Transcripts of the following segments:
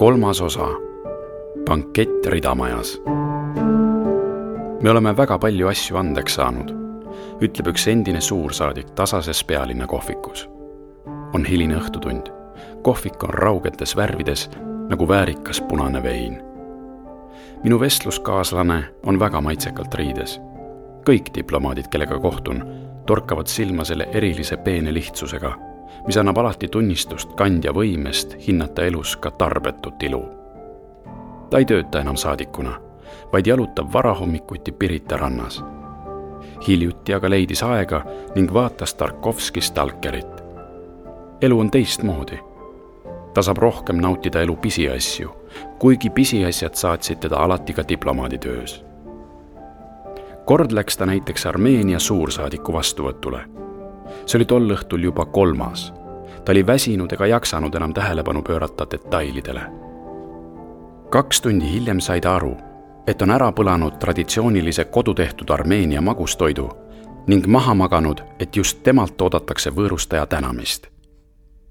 kolmas osa. bankett Ridamajas. me oleme väga palju asju andeks saanud, ütleb üks endine suursaadik tasases pealinna kohvikus. on hiline õhtutund. kohvik on raugetes värvides nagu väärikas punane vein. minu vestluskaaslane on väga maitsekalt riides. kõik diplomaadid, kellega kohtun, torkavad silma selle erilise peene lihtsusega mis annab alati tunnistust kandja võimest hinnata elus ka tarbetut ilu. ta ei tööta enam saadikuna, vaid jalutab varahommikuti Pirita rannas. hiljuti aga leidis aega ning vaatas Tarkovski stalkerit. elu on teistmoodi. ta saab rohkem nautida elu pisiasju, kuigi pisiasjad saatsid teda alati ka diplomaaditöös kord läks ta näiteks Armeenia suursaadiku vastuvõtule see oli tol õhtul juba kolmas. ta oli väsinud ega jaksanud enam tähelepanu pöörata detailidele. kaks tundi hiljem sai ta aru, et on ära põlanud traditsioonilise kodutehtud Armeenia magustoidu ning maha maganud, et just temalt oodatakse võõrustaja tänamist.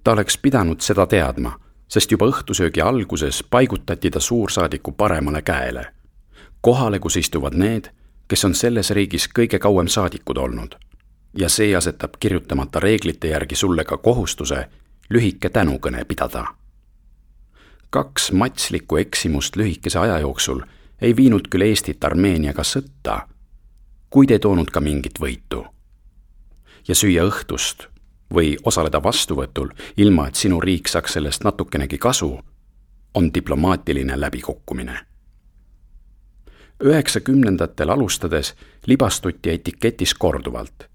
ta oleks pidanud seda teadma, sest juba õhtusöögi alguses paigutati ta suursaadiku paremale käele, kohale, kus istuvad need, kes on selles riigis kõige kauem saadikud olnud ja see asetab kirjutamata reeglite järgi sulle ka kohustuse lühike tänukõne pidada. kaks matslikku eksimust lühikese aja jooksul ei viinud küll Eestit Armeeniaga sõtta, kuid ei toonud ka mingit võitu. ja süüa õhtust või osaleda vastuvõtul, ilma et sinu riik saaks sellest natukenegi kasu, on diplomaatiline läbikukkumine üheksakümnendatel alustades libastuti etiketis korduvalt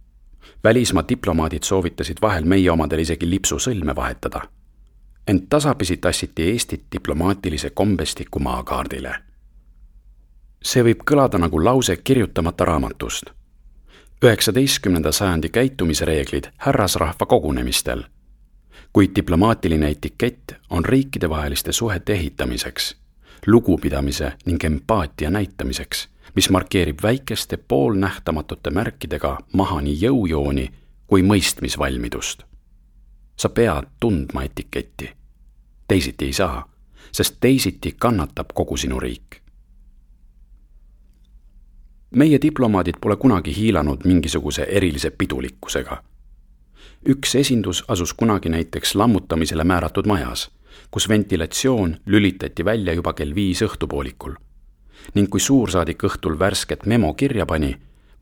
välismaa diplomaadid soovitasid vahel meie omadel isegi lipsusõlme vahetada. ent tasapisi tassiti Eestit diplomaatilise kombestiku maakaardile. see võib kõlada nagu lause kirjutamata raamatust. üheksateistkümnenda sajandi käitumisreeglid härrasrahva kogunemistel, kuid diplomaatiline etikett on riikidevaheliste suhete ehitamiseks, lugupidamise ning empaatia näitamiseks mis markeerib väikeste poolnähtamatute märkidega maha nii jõujooni kui mõistmisvalmidust. sa pead tundma etiketti. teisiti ei saa, sest teisiti kannatab kogu sinu riik. meie diplomaadid pole kunagi hiilanud mingisuguse erilise pidulikkusega. üks esindus asus kunagi näiteks lammutamisele määratud majas, kus ventilatsioon lülitati välja juba kell viis õhtupoolikul ning kui suursaadik õhtul värsket memo kirja pani,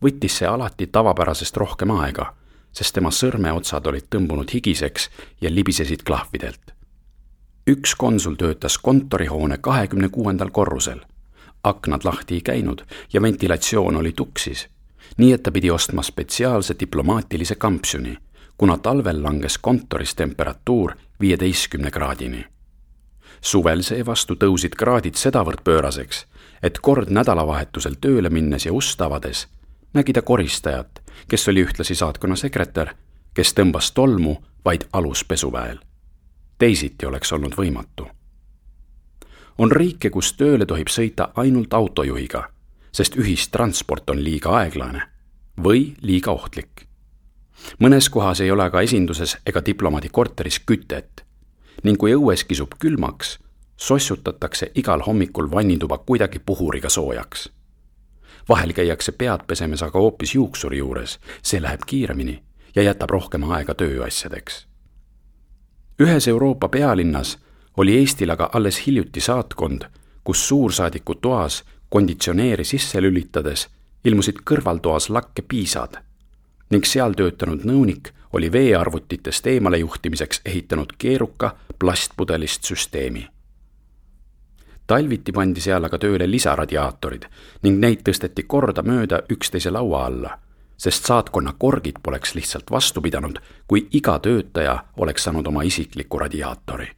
võttis see alati tavapärasest rohkem aega, sest tema sõrmeotsad olid tõmbunud higiseks ja libisesid klahvidelt. üks konsul töötas kontorihoone kahekümne kuuendal korrusel. aknad lahti ei käinud ja ventilatsioon oli tuksis, nii et ta pidi ostma spetsiaalse diplomaatilise kampsuni, kuna talvel langes kontoris temperatuur viieteistkümne kraadini suvel seevastu tõusid kraadid sedavõrd pööraseks, et kord nädalavahetusel tööle minnes ja ust avades nägi ta koristajat, kes oli ühtlasi saatkonna sekretär, kes tõmbas tolmu vaid aluspesuväel. teisiti oleks olnud võimatu. on riike, kus tööle tohib sõita ainult autojuhiga, sest ühistransport on liiga aeglane või liiga ohtlik. mõnes kohas ei ole aga esinduses ega diplomaadi korteris kütet ning kui õues kisub külmaks, sossutatakse igal hommikul vannituba kuidagi puhuriga soojaks. vahel käiakse pead pesemas aga hoopis juuksuri juures, see läheb kiiremini ja jätab rohkem aega tööasjadeks. ühes Euroopa pealinnas oli Eestil aga alles hiljuti saatkond, kus suursaadiku toas konditsioneeri sisse lülitades ilmusid kõrvaltoas lakke piisad ning seal töötanud nõunik oli veearvutitest eemalejuhtimiseks ehitanud keeruka plastpudelist süsteemi. Talviti pandi seal aga tööle lisaradiaatorid ning neid tõsteti kordamööda üksteise laua alla, sest saatkonna korgid poleks lihtsalt vastu pidanud, kui iga töötaja oleks saanud oma isikliku radiaatori.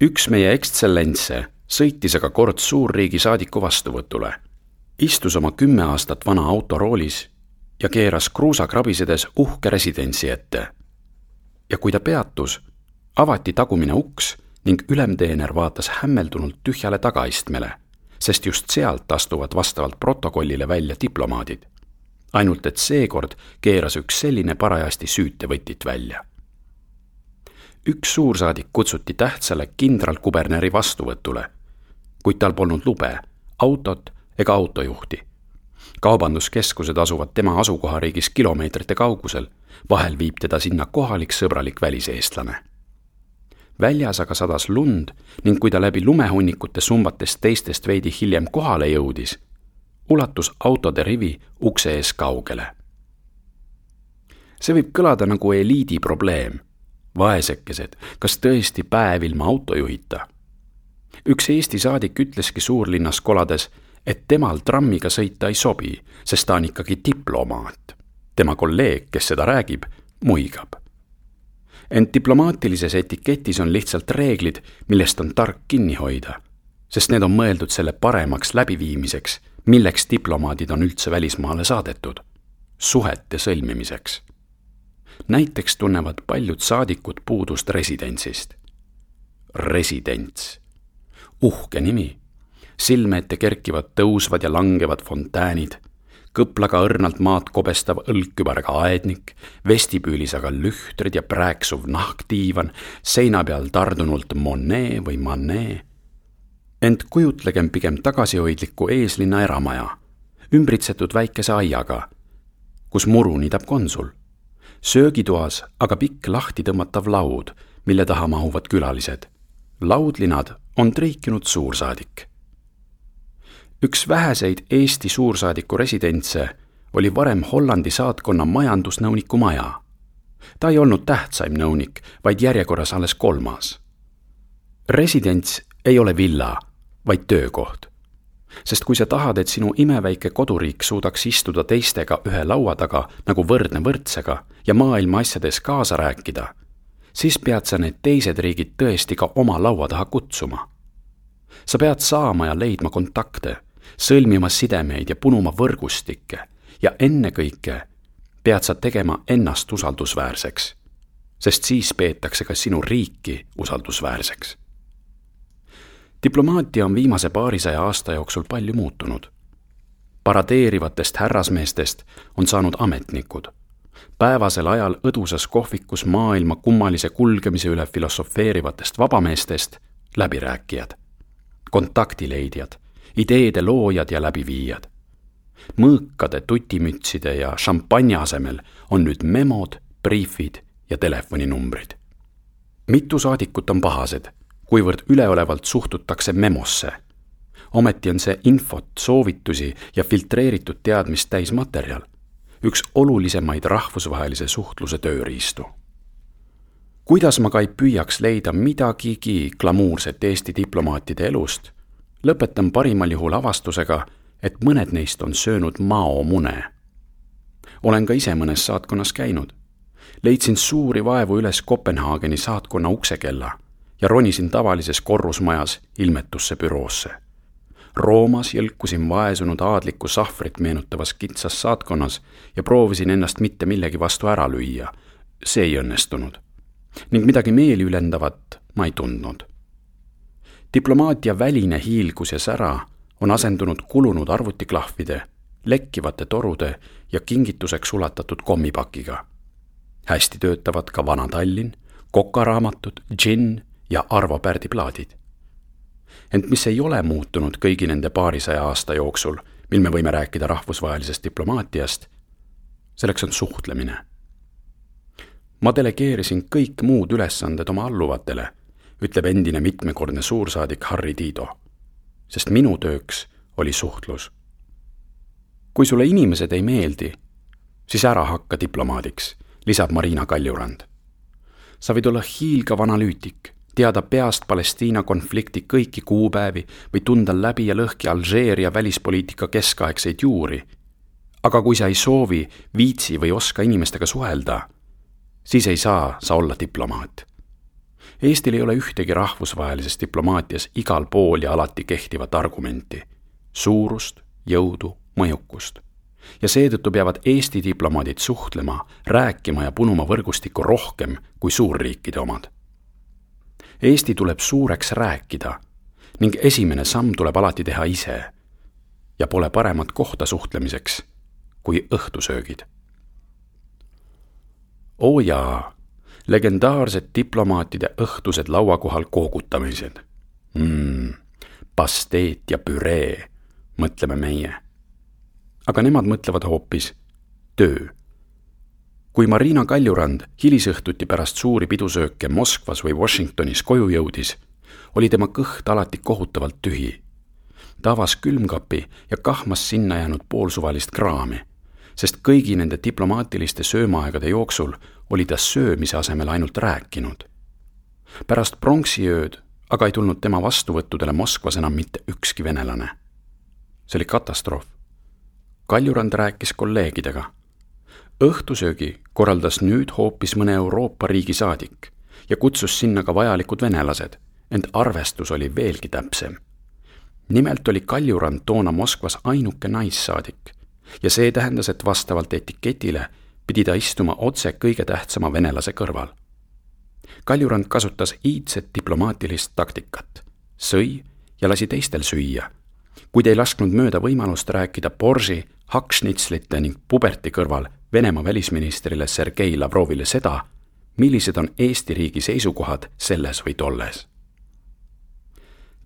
üks meie ekstsellentse sõitis aga kord suurriigi saadiku vastuvõtule, istus oma kümme aastat vana autoroolis ja keeras kruusa krabisedes uhke residentsi ette. ja kui ta peatus, avati tagumine uks ning ülemteener vaatas hämmeldunult tühjale tagaistmele, sest just sealt astuvad vastavalt protokollile välja diplomaadid. ainult et seekord keeras üks selline parajasti süütevõtit välja. üks suursaadik kutsuti tähtsale kindralkuberneri vastuvõtule, kuid tal polnud lube, autot ega autojuhti. kaubanduskeskused asuvad tema asukohariigis kilomeetrite kaugusel, vahel viib teda sinna kohalik sõbralik väliseestlane. Väljas aga sadas lund ning kui ta läbi lumehunnikute sumbatest teistest veidi hiljem kohale jõudis, ulatus autode rivi ukse ees kaugele. see võib kõlada nagu eliidi probleem vaesekesed, kas tõesti päev ilma autojuhita? üks Eesti saadik ütleski suurlinnas kolades, et temal trammiga sõita ei sobi, sest ta on ikkagi diplomaat. tema kolleeg, kes seda räägib, muigab. Ent diplomaatilises etiketis on lihtsalt reeglid, millest on tark kinni hoida, sest need on mõeldud selle paremaks läbiviimiseks, milleks diplomaadid on üldse välismaale saadetud, suhete sõlmimiseks. Näiteks tunnevad paljud saadikud puudust residentsist. residents, uhke nimi, silme ette kerkivad tõusvad ja langevad fontäänid, kõplaga õrnalt maad kobestav õlgkübaraga aednik, vestibüülis aga lühtrid ja prääksuv nahkdiivan, seina peal tardunult Monet või Manet. ent kujutlegem pigem tagasihoidlikku eeslinna eramaja, ümbritsetud väikese aiaga, kus muru niidab konsul söögitoas aga pikk lahti tõmmatav laud, mille taha mahuvad külalised. laudlinad on treikinud suursaadik. Üks väheseid Eesti suursaadiku residentse oli varem Hollandi saatkonna majandusnõuniku maja. ta ei olnud tähtsaim nõunik, vaid järjekorras alles kolmas. residents ei ole villa, vaid töökoht sest kui sa tahad, et sinu imeväike koduriik suudaks istuda teistega ühe laua taga nagu võrdne võrdsega ja maailma asjades kaasa rääkida, siis pead sa need teised riigid tõesti ka oma laua taha kutsuma. sa pead saama ja leidma kontakte, sõlmima sidemeid ja punuma võrgustikke ja ennekõike pead sa tegema ennast usaldusväärseks, sest siis peetakse ka sinu riiki usaldusväärseks diplomaatia on viimase paarisaja aasta jooksul palju muutunud. paradeerivatest härrasmeestest on saanud ametnikud. päevasel ajal õdusas kohvikus maailma kummalise kulgemise üle filosofeerivatest vabameestest läbirääkijad, kontaktileidjad, ideede loojad ja läbiviijad. mõõkade, tutimütside ja šampanja asemel on nüüd memod, briifid ja telefoninumbrid. mitu saadikut on pahased kuivõrd üleolevalt suhtutakse memosse. ometi on see infot, soovitusi ja filtreeritud teadmist täis materjal, üks olulisemaid rahvusvahelise suhtluse tööriistu. kuidas ma ka ei püüaks leida midagigi glamuurset Eesti diplomaatide elust, lõpetan parimal juhul avastusega, et mõned neist on söönud maomune. olen ka ise mõnes saatkonnas käinud leidsin suuri vaevu üles Kopenhaageni saatkonna uksekella ja ronisin tavalises korrusmajas ilmetusse büroosse. Roomas jõlkusin vaesunud aadlikku sahvrit meenutavas kitsas saatkonnas ja proovisin ennast mitte millegi vastu ära lüüa. see ei õnnestunud. ning midagi meeliülendavat ma ei tundnud. Diplomaatia väline hiilgus ja sära on asendunud kulunud arvutiklahvide, lekkivate torude ja kingituseks ulatatud kommipakiga. hästi töötavad ka Vana Tallinn, kokaraamatud, džinn ja Arvo Pärdi plaadid. ent mis ei ole muutunud kõigi nende paarisaja aasta jooksul, mil me võime rääkida rahvusvahelisest diplomaatiast, selleks on suhtlemine. ma delegeerisin kõik muud ülesanded oma alluvatele, ütleb endine mitmekordne suursaadik Harri Tiido, sest minu tööks oli suhtlus. kui sulle inimesed ei meeldi, siis ära hakka diplomaadiks, lisab Marina Kaljurand. sa võid olla hiilgav analüütik teada peast Palestiina konflikti kõiki kuupäevi või tunda läbi ja lõhki Alžeeria välispoliitika keskaegseid juuri. aga kui sa ei soovi, viitsi või oska inimestega suhelda, siis ei saa sa olla diplomaat. Eestil ei ole ühtegi rahvusvahelises diplomaatias igal pool ja alati kehtivat argumenti, suurust, jõudu, mõjukust ja seetõttu peavad Eesti diplomaadid suhtlema, rääkima ja punuma võrgustikku rohkem kui suurriikide omad Eesti tuleb suureks rääkida ning esimene samm tuleb alati teha ise. ja pole paremat kohta suhtlemiseks kui õhtusöögid. oo jaa, legendaarsed diplomaatide õhtused lauakohal koogutamised mm,. pasteet ja püree, mõtleme meie. aga nemad mõtlevad hoopis töö. kui Marina Kaljurand hilisõhtuti pärast suuri pidusööke Moskvas või Washingtonis koju jõudis, oli tema kõht alati kohutavalt tühi. ta avas külmkapi ja kahmas sinna jäänud poolsuvalist kraami sest kõigi nende diplomaatiliste söömaaegade jooksul oli ta söömise asemel ainult rääkinud. pärast pronksiööd aga ei tulnud tema vastuvõttudele Moskvas enam mitte ükski venelane. see oli katastroof. Kaljurand rääkis kolleegidega. õhtusöögi korraldas nüüd hoopis mõne Euroopa riigi saadik ja kutsus sinna ka vajalikud venelased, ent arvestus oli veelgi täpsem. nimelt oli Kaljurand toona Moskvas ainuke naissaadik ja see tähendas, et vastavalt etiketile pidi ta istuma otse kõige tähtsama venelase kõrval. Kaljurand kasutas iidset diplomaatilist taktikat, sõi ja lasi teistel süüa, kuid ei lasknud mööda võimalust rääkida Borži, hakkšnitslite ning puberti kõrval Venemaa välisministrile Sergei Lavrovile seda, millised on Eesti riigi seisukohad selles või tolles.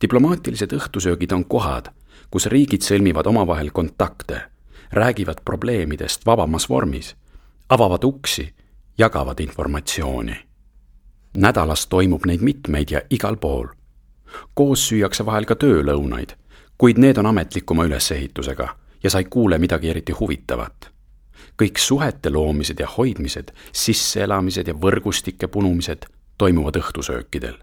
diplomaatilised õhtusöögid on kohad, kus riigid sõlmivad omavahel kontakte räägivad probleemidest vabamas vormis, avavad uksi, jagavad informatsiooni. nädalas toimub neid mitmeid ja igal pool. koos süüakse vahel ka töölõunaid, kuid need on ametlikuma ülesehitusega ja sa ei kuule midagi eriti huvitavat. kõik suhete loomised ja hoidmised, sisseelamised ja võrgustike punumised toimuvad õhtusöökidel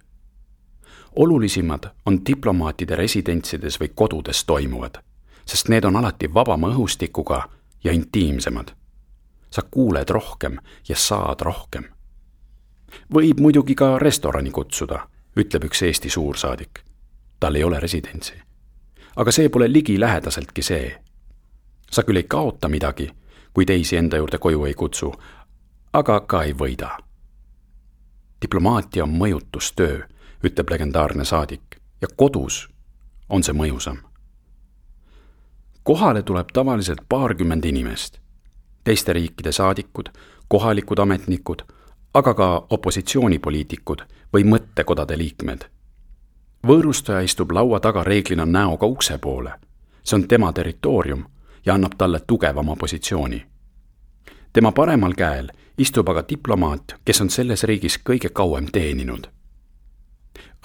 olulisimad on diplomaatide residentsides või kodudes toimuvad sest need on alati vabama õhustikuga ja intiimsemad. sa kuuled rohkem ja saad rohkem. võib muidugi ka restorani kutsuda, ütleb üks Eesti suursaadik. tal ei ole residentsi. aga see pole ligilähedaseltki see. sa küll ei kaota midagi, kui teisi enda juurde koju ei kutsu, aga ka ei võida. diplomaatia on mõjutustöö, ütleb legendaarne saadik ja kodus on see mõjusam kohale tuleb tavaliselt paarkümmend inimest. teiste riikide saadikud, kohalikud ametnikud, aga ka opositsioonipoliitikud või mõttekodade liikmed. võõrustaja istub laua taga reeglina näoga ukse poole. see on tema territoorium ja annab talle tugevama positsiooni. tema paremal käel istub aga diplomaat, kes on selles riigis kõige kauem teeninud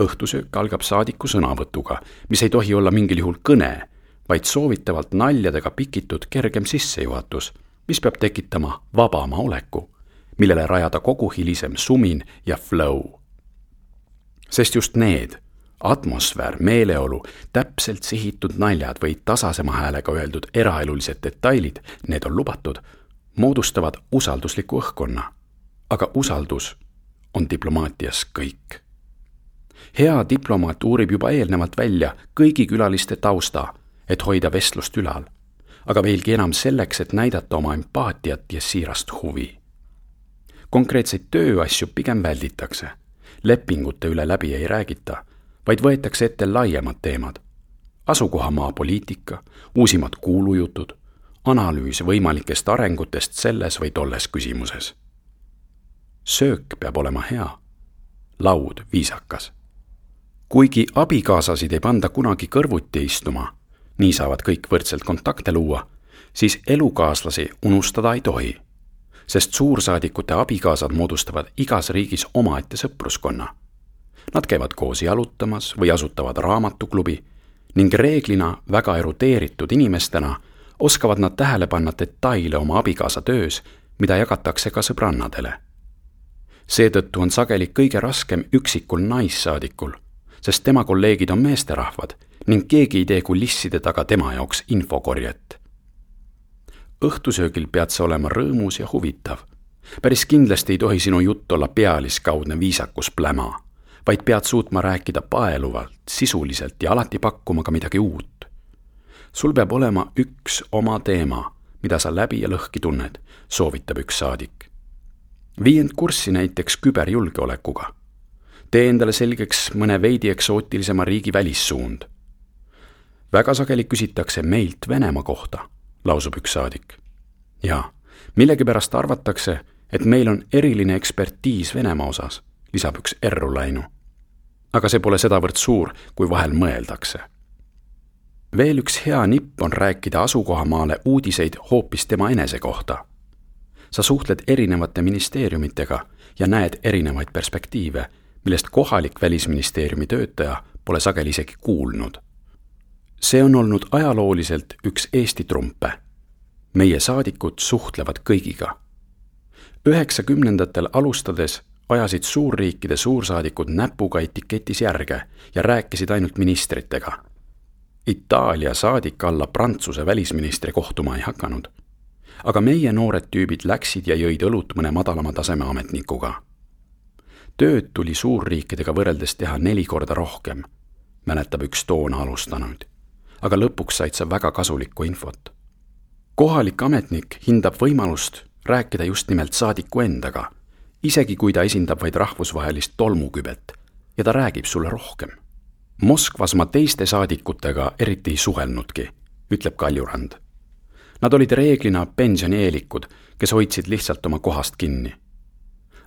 õhtusöök algab saadiku sõnavõtuga, mis ei tohi olla mingil juhul kõne vaid soovitavalt naljadega pikitud kergem sissejuhatus, mis peab tekitama vabama oleku, millele rajada kogu hilisem sumin ja flow. sest just need, atmosfäär, meeleolu, täpselt sihitud naljad või tasasema häälega öeldud eraelulised detailid, need on lubatud, moodustavad usaldusliku õhkkonna. aga usaldus on diplomaatias kõik. hea diplomaat uurib juba eelnevalt välja kõigi külaliste tausta et hoida vestlust ülal, aga veelgi enam selleks, et näidata oma empaatiat ja siirast huvi. konkreetseid tööasju pigem välditakse, lepingute üle läbi ei räägita, vaid võetakse ette laiemad teemad. asukohamaa poliitika, uusimad kuulujutud, analüüs võimalikest arengutest selles või tolles küsimuses. söök peab olema hea, laud viisakas kuigi abikaasasid ei panda kunagi kõrvuti istuma nii saavad kõik võrdselt kontakte luua, siis elukaaslasi unustada ei tohi. sest suursaadikute abikaasad moodustavad igas riigis omaette sõpruskonna. Nad käivad koos jalutamas või asutavad raamatuklubi ning reeglina väga erudeeritud inimestena oskavad nad tähele panna detaile oma abikaasa töös, mida jagatakse ka sõbrannadele. seetõttu on sageli kõige raskem üksikul naissaadikul, sest tema kolleegid on meesterahvad ning keegi ei tee kulisside taga tema jaoks infokorjet. õhtusöögil pead sa olema rõõmus ja huvitav. päris kindlasti ei tohi sinu jutt olla pealiskaudne viisakuspläma, vaid pead suutma rääkida paeluvalt, sisuliselt ja alati pakkuma ka midagi uut. sul peab olema üks oma teema, mida sa läbi ja lõhki tunned, soovitab üks saadik. vii end kurssi näiteks küberjulgeolekuga tee endale selgeks mõne veidi eksootilisema riigi välissuund väga sageli küsitakse meilt Venemaa kohta, lausub üks saadik. ja millegipärast arvatakse, et meil on eriline ekspertiis Venemaa osas, lisab üks erru läinu. aga see pole sedavõrd suur, kui vahel mõeldakse. veel üks hea nipp on rääkida asukohamaale uudiseid hoopis tema enese kohta. sa suhtled erinevate ministeeriumitega ja näed erinevaid perspektiive, millest kohalik välisministeeriumi töötaja pole sageli isegi kuulnud. See on olnud ajalooliselt üks Eesti trumpe. meie saadikud suhtlevad kõigiga. üheksakümnendatel alustades ajasid suurriikide suursaadikud näpuga etiketis järge ja rääkisid ainult ministritega. Itaalia saadik alla Prantsuse välisministri kohtuma ei hakanud. aga meie noored tüübid läksid ja jõid õlut mõne madalama taseme ametnikuga tööd tuli suurriikidega võrreldes teha neli korda rohkem, mäletab üks toona alustanuid. Aga lõpuks said sa väga kasulikku infot. kohalik ametnik hindab võimalust rääkida just nimelt saadiku endaga, isegi kui ta esindab vaid rahvusvahelist tolmukübet ja ta räägib sulle rohkem. Moskvas ma teiste saadikutega eriti ei suhelnudki, ütleb Kaljurand. Nad olid reeglina pensionieelikud, kes hoidsid lihtsalt oma kohast kinni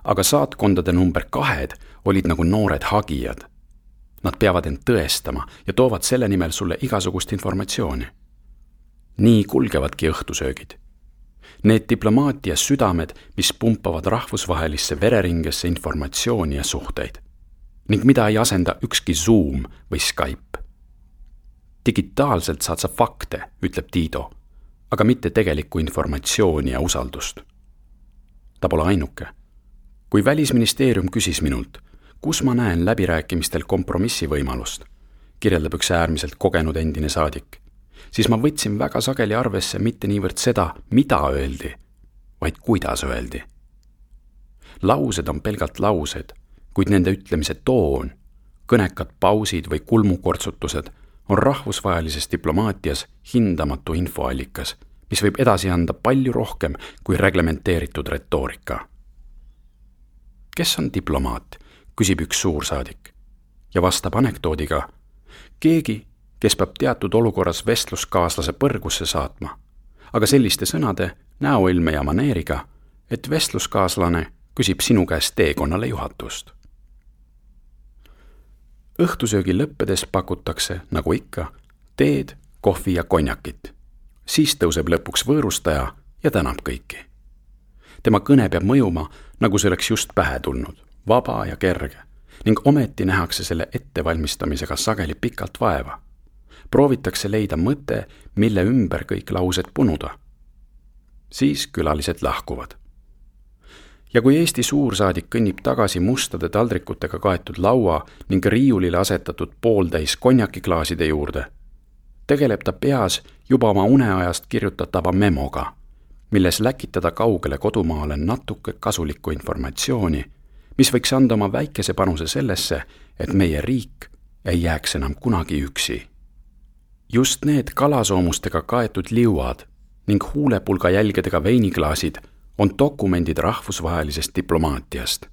aga saatkondade number kahed olid nagu noored hagijad. Nad peavad end tõestama ja toovad selle nimel sulle igasugust informatsiooni. nii kulgevadki õhtusöögid. Need diplomaatia südamed, mis pumpavad rahvusvahelisse vereringesse informatsiooni ja suhteid ning mida ei asenda ükski Zoom või Skype. digitaalselt saad sa fakte, ütleb Tiido, aga mitte tegelikku informatsiooni ja usaldust. ta pole ainuke kui Välisministeerium küsis minult, kus ma näen läbirääkimistel kompromissi võimalust, kirjeldab üks äärmiselt kogenud endine saadik, siis ma võtsin väga sageli arvesse mitte niivõrd seda, mida öeldi, vaid kuidas öeldi. laused on pelgalt laused, kuid nende ütlemise toon, kõnekad pausid või kulmukortsutused on rahvusvahelises diplomaatias hindamatu infoallikas, mis võib edasi anda palju rohkem kui reglementeeritud retoorika. Kes on diplomaat, küsib üks suursaadik ja vastab anekdoodiga. keegi, kes peab teatud olukorras vestluskaaslase põrgusse saatma, aga selliste sõnade, näoilme ja maneeriga, et vestluskaaslane küsib sinu käest teekonnale juhatust. õhtusöögi lõppedes pakutakse, nagu ikka, teed, kohvi ja konjakit. siis tõuseb lõpuks võõrustaja ja tänab kõiki tema kõne peab mõjuma, nagu see oleks just pähe tulnud, vaba ja kerge ning ometi nähakse selle ettevalmistamisega sageli pikalt vaeva. proovitakse leida mõte, mille ümber kõik laused punuda. siis külalised lahkuvad. ja kui Eesti suursaadik kõnnib tagasi mustade taldrikutega kaetud laua ning riiulile asetatud pooltäis konjakiklaaside juurde, tegeleb ta peas juba oma uneajast kirjutatava memoga milles läkitada kaugele kodumaale natuke kasulikku informatsiooni, mis võiks anda oma väikese panuse sellesse, et meie riik ei jääks enam kunagi üksi. just need kalasoomustega kaetud liuad ning huulepulga jälgedega veiniklaasid on dokumendid rahvusvahelisest diplomaatiast.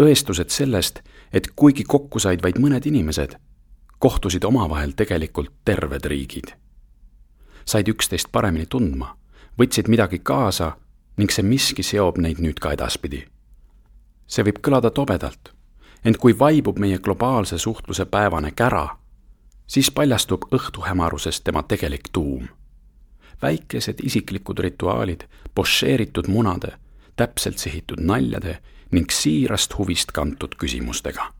tõestused sellest, et kuigi kokku said vaid mõned inimesed, kohtusid omavahel tegelikult terved riigid. said üksteist paremini tundma võtsid midagi kaasa ning see miski seob neid nüüd ka edaspidi. See võib kõlada tobedalt, ent kui vaibub meie globaalse suhtluse päevane kära, siis paljastub õhtuhämaruses tema tegelik tuum. väikesed isiklikud rituaalid, pošeeritud munade, täpselt sihitud naljade ning siirast huvist kantud küsimustega.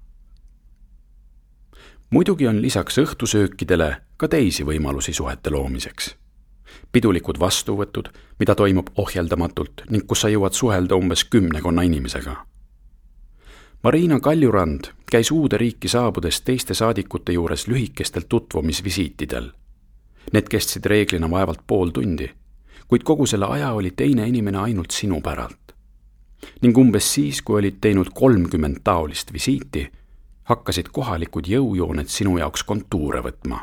muidugi on lisaks õhtusöökidele ka teisi võimalusi suhete loomiseks pidulikud vastuvõtud, mida toimub ohjeldamatult ning kus sa jõuad suhelda umbes kümnekonna inimesega. Marina Kaljurand käis uude riiki saabudes teiste saadikute juures lühikestel tutvumisvisiitidel. Need kestsid reeglina vaevalt pool tundi, kuid kogu selle aja oli teine inimene ainult sinu päralt. ning umbes siis, kui olid teinud kolmkümmend taolist visiiti, hakkasid kohalikud jõujooned sinu jaoks kontuure võtma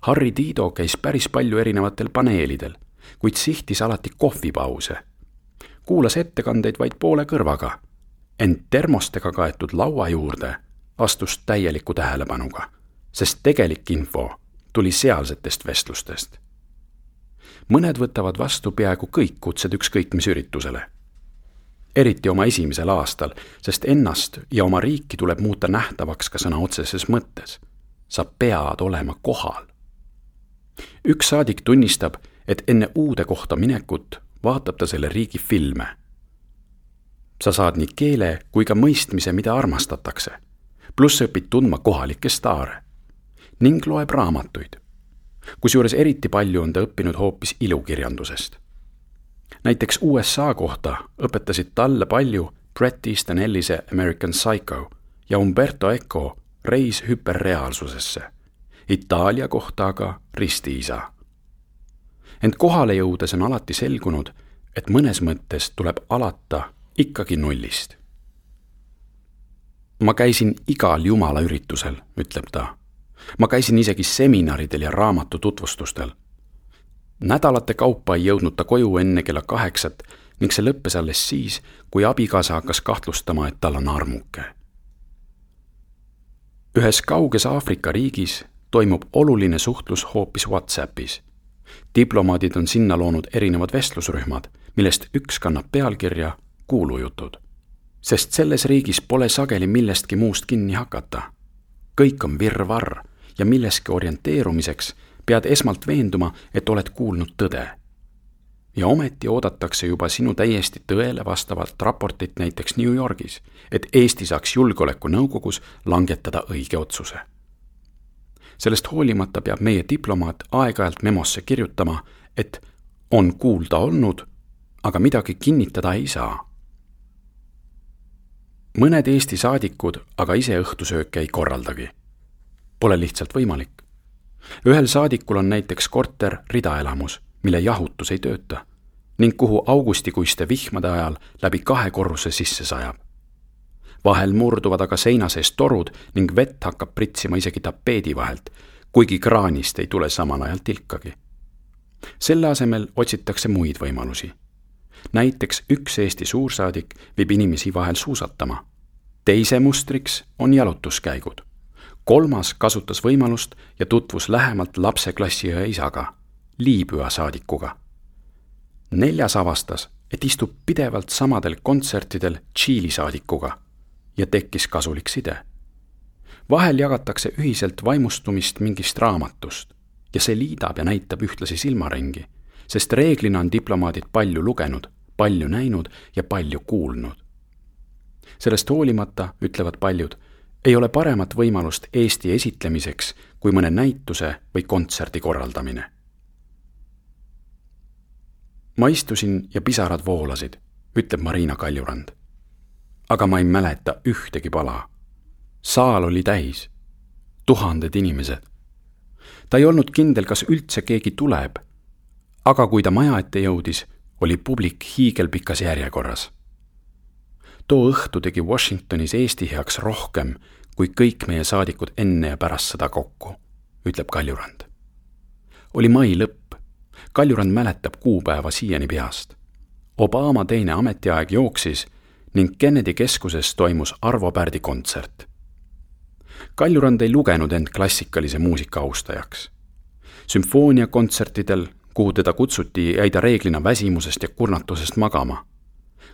Harri Tiido käis päris palju erinevatel paneelidel, kuid sihtis alati kohvipause. kuulas ettekandeid vaid poole kõrvaga, ent termostega kaetud laua juurde astus täieliku tähelepanuga, sest tegelik info tuli sealsetest vestlustest. mõned võtavad vastu peaaegu kõik kutsed ükskõik mis üritusele. eriti oma esimesel aastal, sest ennast ja oma riiki tuleb muuta nähtavaks ka sõna otseses mõttes. sa pead olema kohal. üks saadik tunnistab, et enne uude kohta minekut vaatab ta selle riigi filme. Sa saad nii keele kui ka mõistmise, mida armastatakse. pluss õpid tundma kohalikke staare ning loeb raamatuid kusjuures eriti palju on ta õppinud hoopis ilukirjandusest. näiteks USA kohta õpetasid talle palju Bret Easton Ellise American Psycho ja Umberto Eco Reis hüperreaalsusesse, Itaalia kohta aga Ristiisa. ent kohale jõudes on alati selgunud, et mõnes mõttes tuleb alata ikkagi nullist. ma käisin igal jumala üritusel, ütleb ta ma käisin isegi seminaridel ja raamatu tutvustustel. nädalate kaupa ei jõudnud ta koju enne kella kaheksat ning see lõppes alles siis, kui abikaasa hakkas kahtlustama, et tal on armuke. ühes kauges Aafrika riigis toimub oluline suhtlus hoopis Whatsappis. diplomaadid on sinna loonud erinevad vestlusrühmad, millest üks kannab pealkirja Kuulujutud. sest selles riigis pole sageli millestki muust kinni hakata. kõik on virvarr ja milleski orienteerumiseks pead esmalt veenduma, et oled kuulnud tõde. ja ometi oodatakse juba sinu täiesti tõele vastavat raportit näiteks New Yorgis, et Eesti saaks Julgeolekunõukogus langetada õige otsuse. sellest hoolimata peab meie diplomaat aeg-ajalt memosse kirjutama, et on kuulda olnud, aga midagi kinnitada ei saa mõned Eesti saadikud aga ise õhtusööke ei korraldagi pole lihtsalt võimalik. ühel saadikul on näiteks korter ridaelamus, mille jahutus ei tööta ning kuhu augustikuiste vihmade ajal läbi kahe korruse sisse sajab. vahel murduvad aga seina sees torud ning vett hakkab pritsima isegi tapeedi vahelt, kuigi kraanist ei tule samal ajal tilkagi. selle asemel otsitakse muid võimalusi. näiteks üks Eesti suursaadik viib inimesi vahel suusatama. Teise mustriks on jalutuskäigud kolmas kasutas võimalust ja tutvus lähemalt lapse klassiõe isaga, Liibüa saadikuga. neljas avastas, et istub pidevalt samadel kontsertidel Tšiili saadikuga ja tekkis kasulik side. vahel jagatakse ühiselt vaimustumist mingist raamatust ja see liidab ja näitab ühtlasi silmaringi, sest reeglina on diplomaadid palju lugenud, palju näinud ja palju kuulnud. Sellest hoolimata, ütlevad paljud ei ole paremat võimalust Eesti esitlemiseks kui mõne näituse või kontserdi korraldamine. ma istusin ja pisarad voolasid, ütleb Marina Kaljurand. aga ma ei mäleta ühtegi pala. saal oli täis, tuhanded inimesed. ta ei olnud kindel, kas üldse keegi tuleb, aga kui ta maja ette jõudis, oli publik hiigelpikas järjekorras too õhtu tegi Washingtonis Eesti heaks rohkem kui kõik meie saadikud enne ja pärast seda kokku, ütleb Kaljurand. oli mai lõpp. Kaljurand mäletab kuupäeva siiani peast. Obama teine ametiaeg jooksis ning Kennedy keskuses toimus Arvo Pärdi kontsert. Kaljurand ei lugenud end klassikalise muusika austajaks. sümfooniakontsertidel, kuhu teda kutsuti, jäi ta reeglina väsimusest ja kurnatusest magama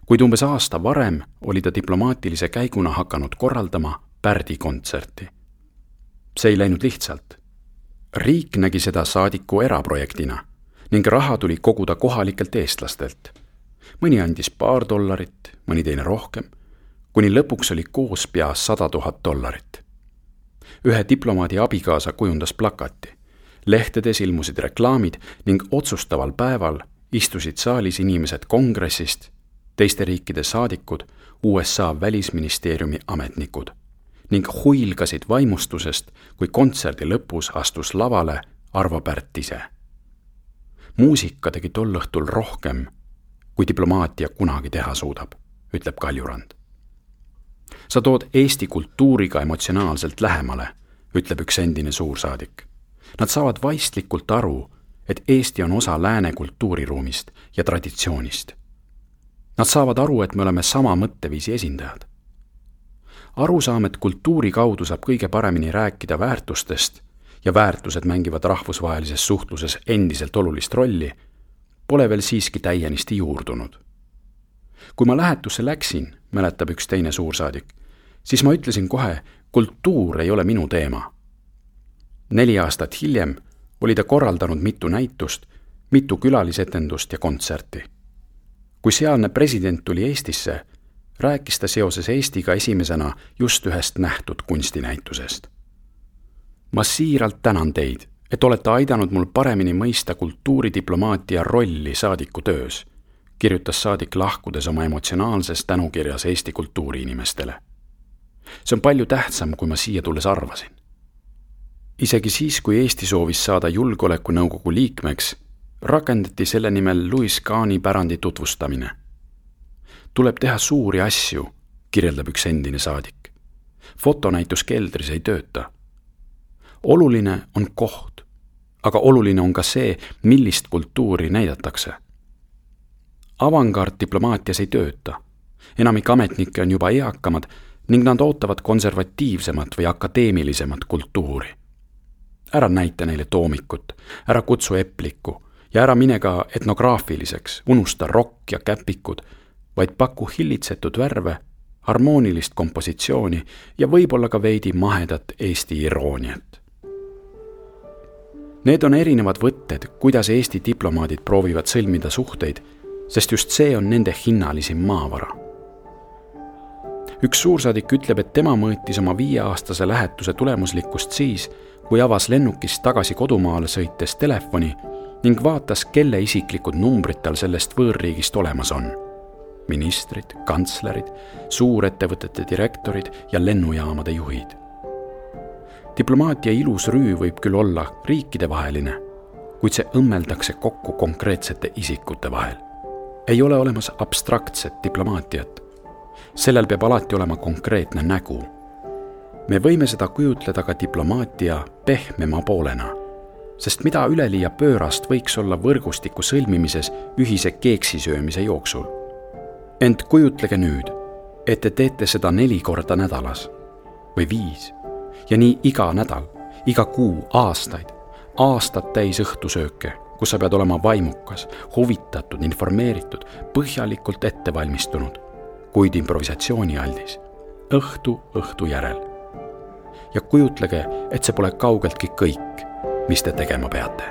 kuid umbes aasta varem oli ta diplomaatilise käiguna hakanud korraldama Pärdi kontserti. see ei läinud lihtsalt. riik nägi seda saadiku eraprojektina ning raha tuli koguda kohalikelt eestlastelt. mõni andis paar dollarit, mõni teine rohkem, kuni lõpuks oli koos pea sada tuhat dollarit. ühe diplomaadi abikaasa kujundas plakati. lehtedes ilmusid reklaamid ning otsustaval päeval istusid saalis inimesed kongressist teiste riikide saadikud, USA välisministeeriumi ametnikud ning huilgasid vaimustusest, kui kontserdi lõpus astus lavale Arvo Pärt ise. muusika tegi tol õhtul rohkem, kui diplomaatia kunagi teha suudab, ütleb Kaljurand. sa tood Eesti kultuuriga emotsionaalselt lähemale, ütleb üks endine suursaadik. Nad saavad vaistlikult aru, et Eesti on osa lääne kultuuriruumist ja traditsioonist Nad saavad aru, et me oleme sama mõtteviisi esindajad. arusaam, et kultuuri kaudu saab kõige paremini rääkida väärtustest ja väärtused mängivad rahvusvahelises suhtluses endiselt olulist rolli, pole veel siiski täienisti juurdunud. kui ma lähetusse läksin, mäletab üks teine suursaadik, siis ma ütlesin kohe, kultuur ei ole minu teema. neli aastat hiljem oli ta korraldanud mitu näitust, mitu külalisetendust ja kontserti. Kui sealne president tuli Eestisse, rääkis ta seoses Eestiga esimesena just ühest nähtud kunstinäitusest. ma siiralt tänan teid, et olete aidanud mul paremini mõista kultuuridiplomaatia rolli saadiku töös, kirjutas saadik lahkudes oma emotsionaalses tänukirjas Eesti kultuuriinimestele. see on palju tähtsam, kui ma siia tulles arvasin. isegi siis, kui Eesti soovis saada Julgeolekunõukogu liikmeks, rakendati selle nimel Louis Kahni pärandi tutvustamine tuleb teha suuri asju, kirjeldab üks endine saadik. fotonäitus keldris ei tööta. oluline on koht, aga oluline on ka see, millist kultuuri näidatakse. avangard diplomaatias ei tööta. enamik ametnikke on juba eakamad ning nad ootavad konservatiivsemat või akadeemilisemat kultuuri. ära näita neile toomikut, ära kutsu eplikku ja ära mine ka etnograafiliseks, unusta rokk ja käpikud vaid paku hillitsetud värve, harmoonilist kompositsiooni ja võib-olla ka veidi mahedat Eesti irooniat. Need on erinevad võtted, kuidas Eesti diplomaadid proovivad sõlmida suhteid, sest just see on nende hinnalisim maavara. üks suursaadik ütleb, et tema mõõtis oma viieaastase lähetuse tulemuslikkust siis, kui avas lennukist tagasi kodumaale sõites telefoni ning vaatas, kelle isiklikud numbrid tal sellest võõrriigist olemas on ministrid, kantslerid, suurettevõtete direktorid ja lennujaamade juhid. diplomaatia ilus rüü võib küll olla riikidevaheline, kuid see õmmeldakse kokku konkreetsete isikute vahel. ei ole olemas abstraktset diplomaatiat. sellel peab alati olema konkreetne nägu. me võime seda kujutleda ka diplomaatia pehmema poolena sest mida üleliia pöörast võiks olla võrgustiku sõlmimises ühise keeksi söömise jooksul ent kujutlege nüüd, et te teete seda neli korda nädalas või viis ja nii iga nädal, iga kuu, aastaid, aastad täis õhtusööke, kus sa pead olema vaimukas, huvitatud, informeeritud, põhjalikult ette valmistunud, kuid improvisatsioonialdis, õhtu õhtu järel. ja kujutlege, et see pole kaugeltki kõik, mis te tegema peate